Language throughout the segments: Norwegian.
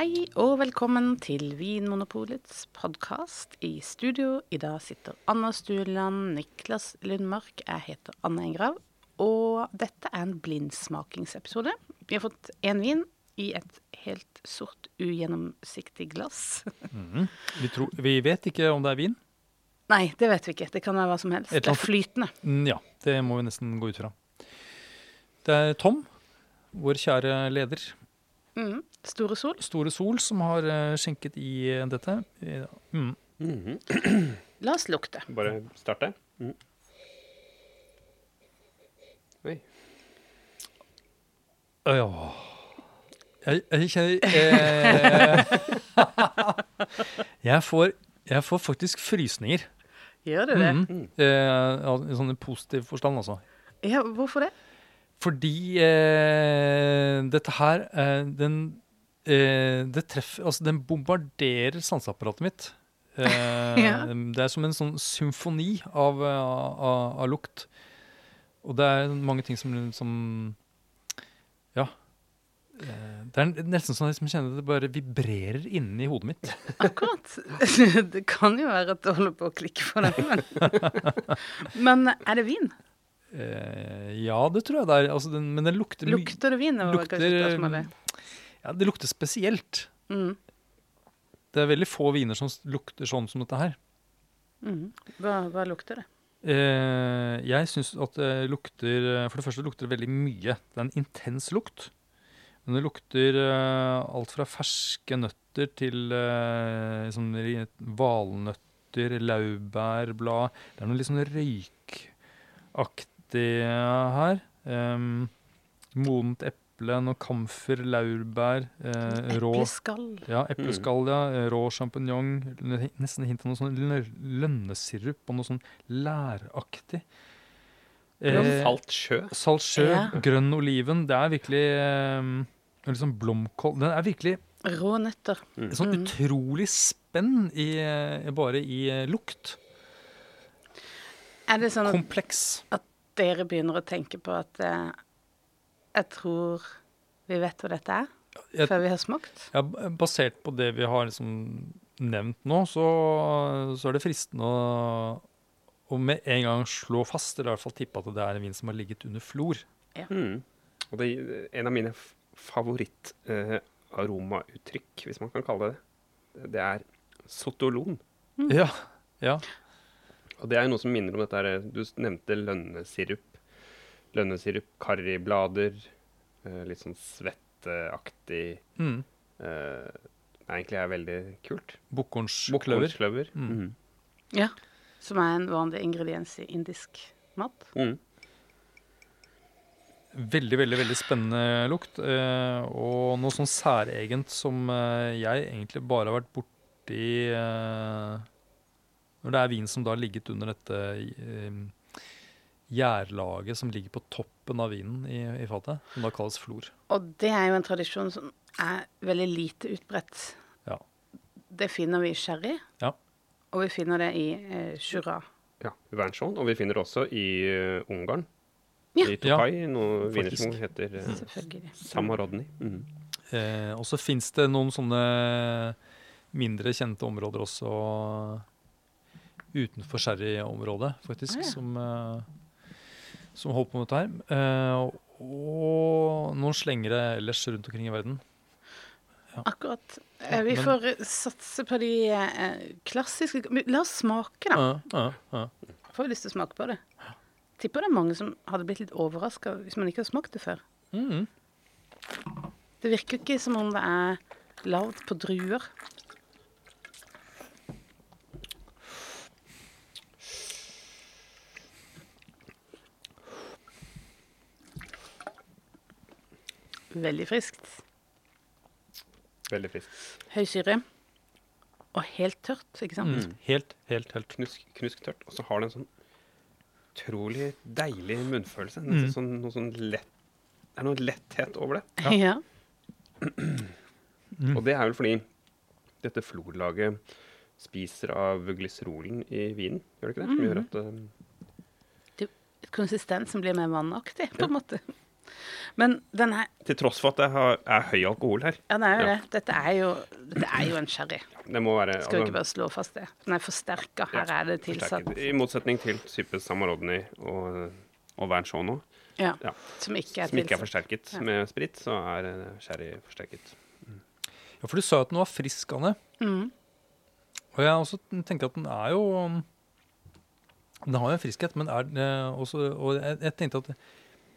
Hei og velkommen til Vinmonopolets podkast. I studio i dag sitter Anna Stueland, Niklas Lundmark, jeg heter Anna Engrav. Og dette er en blindsmakingsepisode. Vi har fått én vin i et helt sort, ugjennomsiktig glass. Vi, tror, vi vet ikke om det er vin. Nei, det vet vi ikke. Det kan være hva som helst. Det er flytende. Mm, Ja, det må vi nesten gå ut fra. Det er Tom, vår kjære leder, Mm. Store Sol. Store Sol, som har eh, skjenket i eh, dette. Mm. Mm. -hmm. La oss lukte. Bare starte. Mm. Oi. Ja Jeg, jeg kjenner eh, jeg, får, jeg får faktisk frysninger. Gjør du det? Eh, I sånn positiv forstand, altså. Ja, hvorfor det? Fordi eh, dette her eh, den, eh, Det treffer Altså, den bombarderer sanseapparatet mitt. Eh, Ja. Det er som en sånn symfoni av, eh, av, av lukt. Og det er mange ting som, som Ja. Eh, Det er nesten sånn at jeg kjenner det bare vibrerer inni hodet mitt. Akkurat. Det kan jo være at det holder på å klikke for deg, men Men er det vin? Eh, ja, det tror jeg det er. Altså, den, men den lukter Lukter det vin? Lukter. Ja, det lukter spesielt. Mm. Det er veldig få viner som lukter sånn som dette her. Mm. Hva, hva lukter det? Eh, jeg syns at det lukter For det første lukter det veldig mye. Det er en intens lukt. Men det lukter eh, alt fra ferske nøtter til eh, ri- valnøtter, laurbærblad Det er noe litt sånn røykaktig her. Um, modent eple, noe kamfer, laurbær, eh, rå Epleskall. ja, epleskall, ja. eh, Rå sjampinjong. Nesten hint av noe sånn lønnesirup og noe sånn læraktig. Eh, Salt sjø. Salt sjø, Ja. grønn oliven. Det er virkelig eh, liksom sånn blomkål. Den er virkelig Rå nøtter. Mm. sånn Mm. utrolig spenn i, eh, bare i eh, lukt. Er det sånn at Kompleks. Dere begynner å tenke på at eh, Jeg tror vi vet hva dette er, Jeg, før vi har smakt? ja, basert på det vi har liksom nevnt nå, så, så er det fristende å, å med en gang slå fast, eller i hvert fall tippe at det er en vin som har ligget under flor. Mm. Og det er en av mine favorittaromauttrykk, eh, hvis man kan kalle det det, det er sotolon. Ja, ja. Og det er jo noe som minner om dette her Du nevnte lønnesirup. Lønnesirup, karriblader, eh, litt sånn svetteaktig Mm. eh, egentlig er veldig kult. Bukkornskløver. Mm. Mm. Ja. Som er en vanlig ingrediens i indisk mat. Mm. Veldig, veldig veldig spennende lukt. eh, og noe sånn særegent som eh, jeg egentlig bare har vært borti eh, Når det er vin som da har ligget under dette eh, gjærlaget som ligger på toppen av vinen i, i fatet, som da kalles flor. Og det er jo en tradisjon som er veldig lite utbredt. Ja. Det finner vi i sherry, Ja. og vi finner det i eh, Jura. Ja, Wernschon. Og vi finner det også i uh, Ungarn. Ja. I Tokai, noe viner som heter uh, Samarodny. Mm. Eh, og så fins det noen sånne mindre kjente områder også utenfor sherryområdet, faktisk, Ah, ja. som, uh, som holder på med dette her. Uh, og noen slengere ellers rundt omkring i verden. Akkurat. Eh, vi men- får satse på de klassiske La oss smake, da. Ja, ja, ja. Får vi lyst til å smake på det. Tipper det er mange som hadde blitt litt overraska hvis man ikke har smakt det før. Mm. Det virker jo ikke som om det er lagd på druer. Veldig friskt. Veldig friskt. Høy syre. Og helt tørt, ikke sant? Mm. Helt, helt, helt. Knusk, knusktørt. Og så har det en sånn utrolig deilig munnfølelse. Mm. Sånn, noe sånn lett Det er noe letthet over det. Ja. Mm. Og det er vel fordi dette florlaget spiser av glyserolen i vinen, gjør det ikke det? Som gjør at um, Et konsistens som blir mer vannaktig, på en måte. Men den her Til tross for at det har, er høy alkohol her. Ja, det er jo Ja. det. Dette er jo, det er jo en sherry. Det må være Skal vi altså, ikke bare slå fast det? Den er forsterka. Her Ja, er det tilsatt forsterket. I motsetning til type Samarodny og, og Vernchono, ja, Ja. som ikke er som ikke er forsterket Ja. med sprit, så er eh, sherry forsterket. Ja, for du sa at den var frisk, Anne. Mm. Og jeg også tenker at den er jo um, Den har jo en friskhet, men er det også Og jeg, jeg tenkte at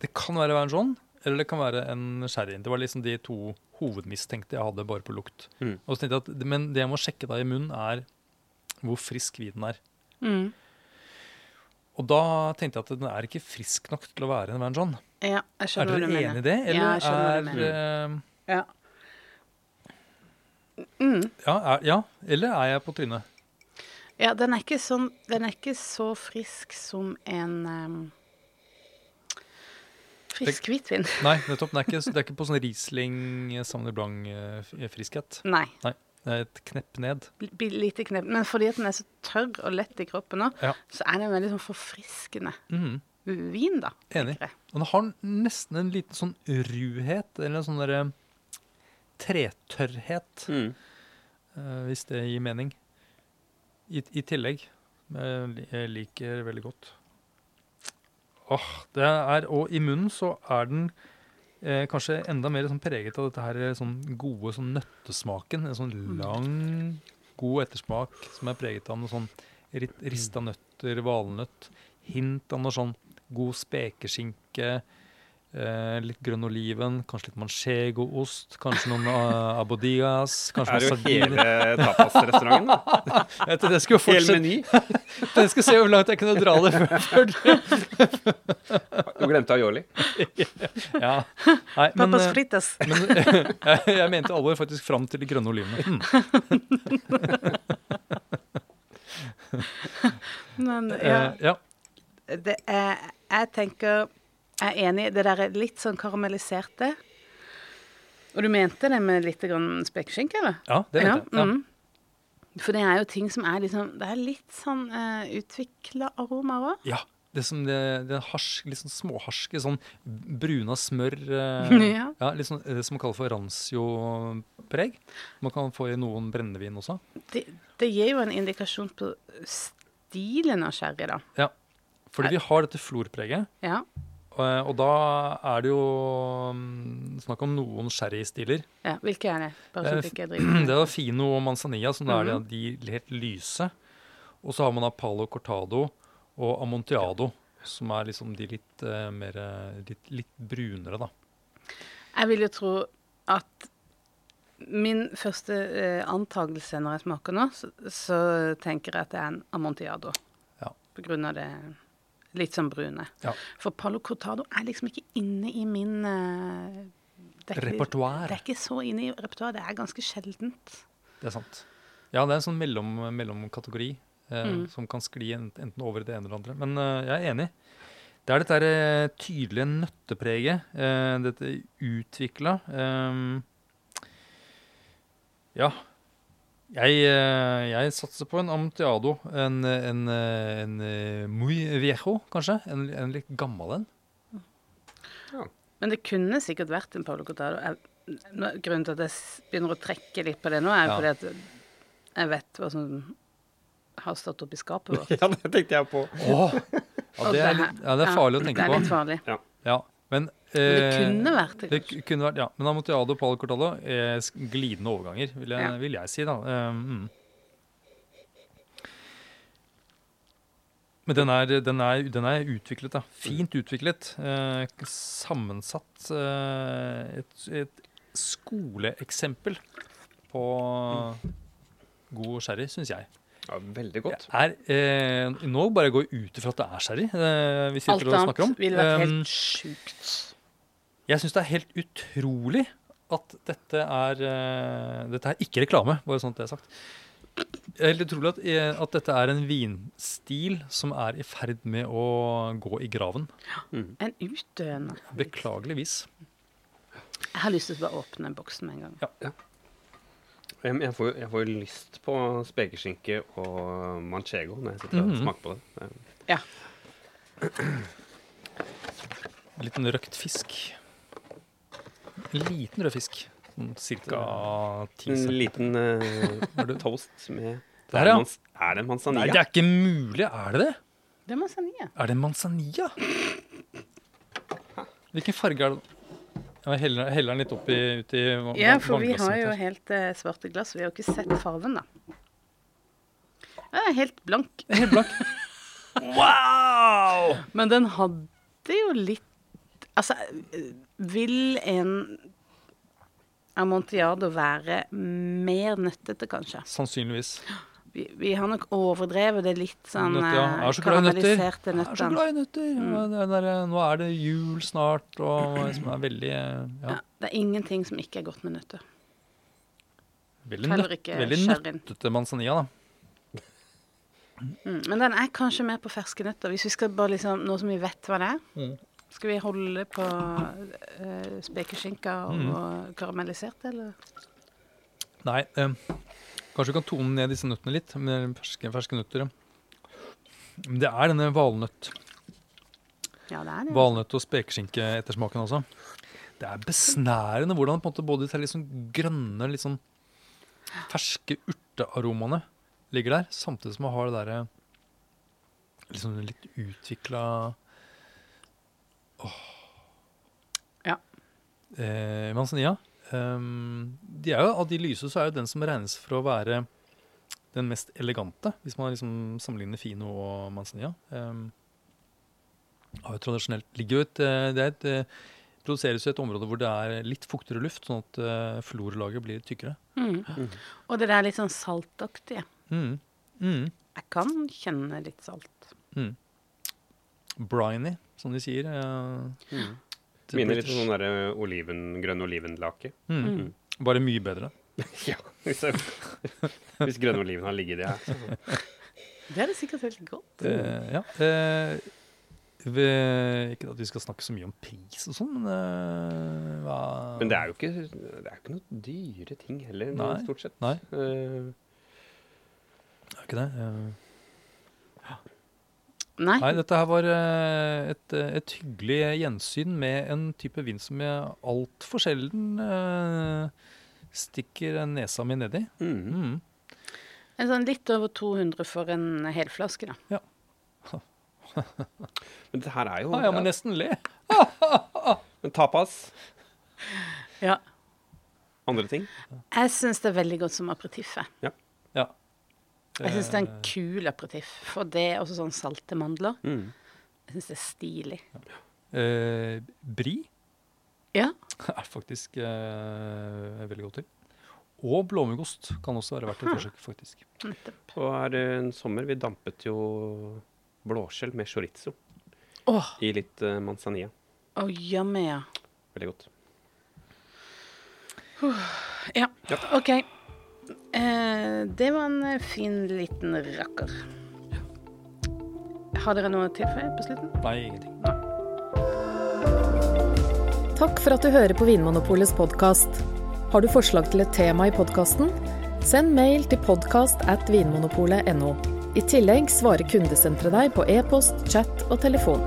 det, det kan være en sånn, eller det kan være en sherry. Det var liksom de to hovedmistenkte jeg hadde bare på lukt. Mm. Og så jeg at, Men det jeg må sjekke da i munnen, er hvor frisk vinen er. Mm. Og da tenkte jeg at den er ikke frisk nok til å være en Van John. Ja, jeg Er skjønner hva dere du enig mener. i det? Ja, Eller jeg skjønner hva du er, mener. eh, Ja. Mm. ja, er, ja, eller er jeg på trynet? ja, den er ikke sånn Den er ikke så frisk som en um, frisk hvitvin. Nei, nettopp. Det er ikke, det er ikke på sånn Riesling Sauvignon Blanc-friskhet. Nei. Det er et knepp ned. B Lite knepp. Men fordi at den er så tørr og lett i kroppen nå, Ja. så er den veldig sånn forfriskende Mhm. vin, da. Enig. Og den har nesten en liten sånn ruhet, eller en sånn derre tretørrhet, Mm. uh, hvis det gir mening. I, i tillegg. Jeg liker veldig godt. Åh, det er, Og i munnen så er den eh, kanskje enda mer sånn preget av dette her eh, sånn gode sånn nøttesmaken. En sånn lang, god ettersmak som er preget av noe sånn ri- rista nøtter, valnøtt. Hint av noe sånn god spekeskinke. Eh, litt grønn oliven, kanskje litt manchego-ost, kanskje noen uh, abodigas, kanskje Er det jo hele tapasrestauranten? da? Jeg tenkte jeg skulle Hel meny? Jeg skal se hvor langt jeg kunne dra det før, det. Du glemte aioli. Ja. Nei, men, Papas eh, fritas. men jeg, jeg mente alvor faktisk fram til de grønne olivene. Mm. Men ja, Eh, ja. det er Jeg tenker Jeg er enig det der er litt sånn karamelliserte. Og du mente det med litt spekeskinke, eller? ja, det mente jeg. Ja. mm. For det er jo ting som er liksom Det er litt sånn uh, utvikla aromaer òg. ja. Det som det, det harsk, litt sånn småharske, sånn bruna smør uh, Ja. ja, Litt sånn det som man kaller for rancio-preg. Man kan få i noen brennevin også. Det, det gir jo en indikasjon på stilen av sherry, da. Ja. Fordi vi har dette florpreget. Ja. Og, og da er det jo mm, snakk om noen sherrystiler. ja. Hvilke er det? Bare så Eh, ikke jeg Det driver er Fino og Manzanilla, som er -hmm. de, de helt lyse. Og så har man da Palo Cortado og Amontiado, som er liksom de litt uh, mer eh, litt, litt brunere, da. Jeg vil jo tro at min første uh, antakelse når jeg smaker nå, så, så tenker jeg at det er en Amontiado. Ja. På grunn av det litt sånn brune. Ja. For Palo Cortado er liksom ikke inne i min eh, det er Repertoar. Det er ikke så inne i repertoar. Det er ganske sjeldent. Det er sant. Ja, det er en sånn mellom, mellomkategori eh, Mm. som kan skli enten over i det ene eller andre. Men eh, jeg er enig. Det er dette eh, tydelige nøttepreget. eh, dette utvikla Ja. Jeg, eh, jeg satser på en Amtiado. En, en, en, eh, muy viejo, kanskje. En, en litt gammel en. Men det kunne sikkert vært en Paolo Cortado. Jeg, grunnen til at jeg begynner å trekke litt på det nå, er Ja. fordi at jeg vet hva som har stått oppi skapet vårt. Ja, det tenkte jeg på. Åh! Ja, det er, litt, ja, det er farlig å tenke Det er litt farlig. Ja, men, Men det eh, kunne vært det, kanskje. det kunne vært, ja. Men Amotiado og Palo Cortado er glidende overganger, vil jeg, Ja. vil jeg si. da. Um, mm. Men den er, den, er, den er utviklet, da. Fint utviklet. Eh, sammensatt. Eh, et, et skoleeksempel på god sherry, syns jeg. Ja, veldig godt. Er, eh, nå bare går jeg ut ifra at det er sherry eh, vi sitter Alt og snakker om. annet ville vært Um, helt sjukt. jeg syns det er helt utrolig at dette er eh, Dette er ikke reklame, bare sånn at det er sagt. Det er helt utrolig at, eh, at dette er en vinstil som er i ferd med å gå i graven. En utdøende. Beklageligvis. Jeg har lyst til å bare åpne boksen med en gang. Jeg, jeg, får, jeg får lyst på spekeskinke og manchego når jeg sitter og Mhm. smaker på det. Ja. En liten røkt fisk. En liten rød fisk. Sånn Cirka ti En liten uh, toast med det er, ja. mans, er det en Nei, manzanilla? det er ikke mulig. Er det det? Det er manzanilla. Er det manzanilla? Hvilken farge er det? Jeg heller, heller den litt opp uti ut i va- Ja, for vi har jo helt eh, svarte glass. Vi har jo ikke sett farven, da. Den er helt blank. Helt blank. Wow! Men den hadde jo litt Altså, vil en Amontillado være mer nøttete, kanskje? Sannsynligvis. Vi, vi har nok overdrevet det litt sånn ja. eh, Jeg er så glad i nøtter. karamelliserte Jeg er så nøttene. glad i nøtter. Mm. Der, nå er det jul snart, og liksom er veldig ja, Ja, det er ingenting som ikke er godt med nøtter. veldig, nøtt, veldig nøttete manzanilla. da. Mm, men den er kanskje mer på ferske nøtter. Hvis vi skal bare liksom, Nå som vi vet hva det er, Mm. skal vi holde på uh, spekeskinka og Mm. karamellisert, eller? Nei, eh, kanskje du kan tone ned disse nøttene litt med ferske, ferske nøtter. Men det er denne valnøtt. Ja, det er det. Valnøtt og spekeskinke-ettersmaken også. Det er besnærende hvordan på en måte både de litt sånn grønne, litt sånn ferske urtearomaene ligger der, samtidig som man har det derre liksom litt utvikla Ja. Eh, manzanilla. Ehm, de er jo, av de lyse så er jo den som regnes for å være den mest elegante, hvis man liksom sammenligner fino og manzanilla. Um, har jo tradisjonelt ligger jo et, eh, det er et, eh, produseres jo et område hvor det er litt fuktigere luft, sånn at uh, florlaget blir tykkere. Mm. Og det der litt sånn saltaktige. Mm. Mm. Jeg kan kjenne litt salt. Mm. Briny, som de sier. Uh, Mm. Minner litt om sånn derre oliven, grønn olivenlake. mm. Mm. Bare mye bedre. ja, hvis, jeg, hvis grønn oliven har ligget i det her. Det er det sikkert helt godt. Uh, ja. Uh, ved, ikke at vi skal snakke så mye om pris og sånn, men uh, hva Men det er jo ikke, det er ikke noe dyre ting heller, Nei. stort sett. Nei, Uh, det er ikke det. Eh, Nei. Nei, dette her var eh, et, eh, et hyggelig gjensyn med en type vin som jeg altfor sjelden eh, stikker nesa mi nedi. mm. Mm. En sånn litt over 200 for en helflaske, da. Ja. Men dette her er jo Ah, jeg må nesten le. Men tapas, Ja. andre ting. Jeg syns det er veldig godt som aperitiff. Ja. Jeg syns det er Eh, en kul aperitiff. For det er også sånn salte mandler. Mm. Jeg syns det er stilig. eh, bri Ja. er faktisk eh, veldig godt til. Og blåmuggost kan også være verdt et forsøk, faktisk. Nettopp. Og er det en sommer, vi dampet jo blåskjell med chorizo oh. i litt uh, manzanilla. oh, yummy, ja. Veldig godt. Ja, Ja. OK. Eh, det var en eh, fin liten rakker. Har dere noe å tilføye på slutten? Nei, ingenting. Takk for at du hører på Vinmonopolets podkast. Har du forslag til et tema i podkasten? Send mail til podkast at vinmonopolet.no. I tillegg svarer kundesenteret deg på e-post, chat og telefon.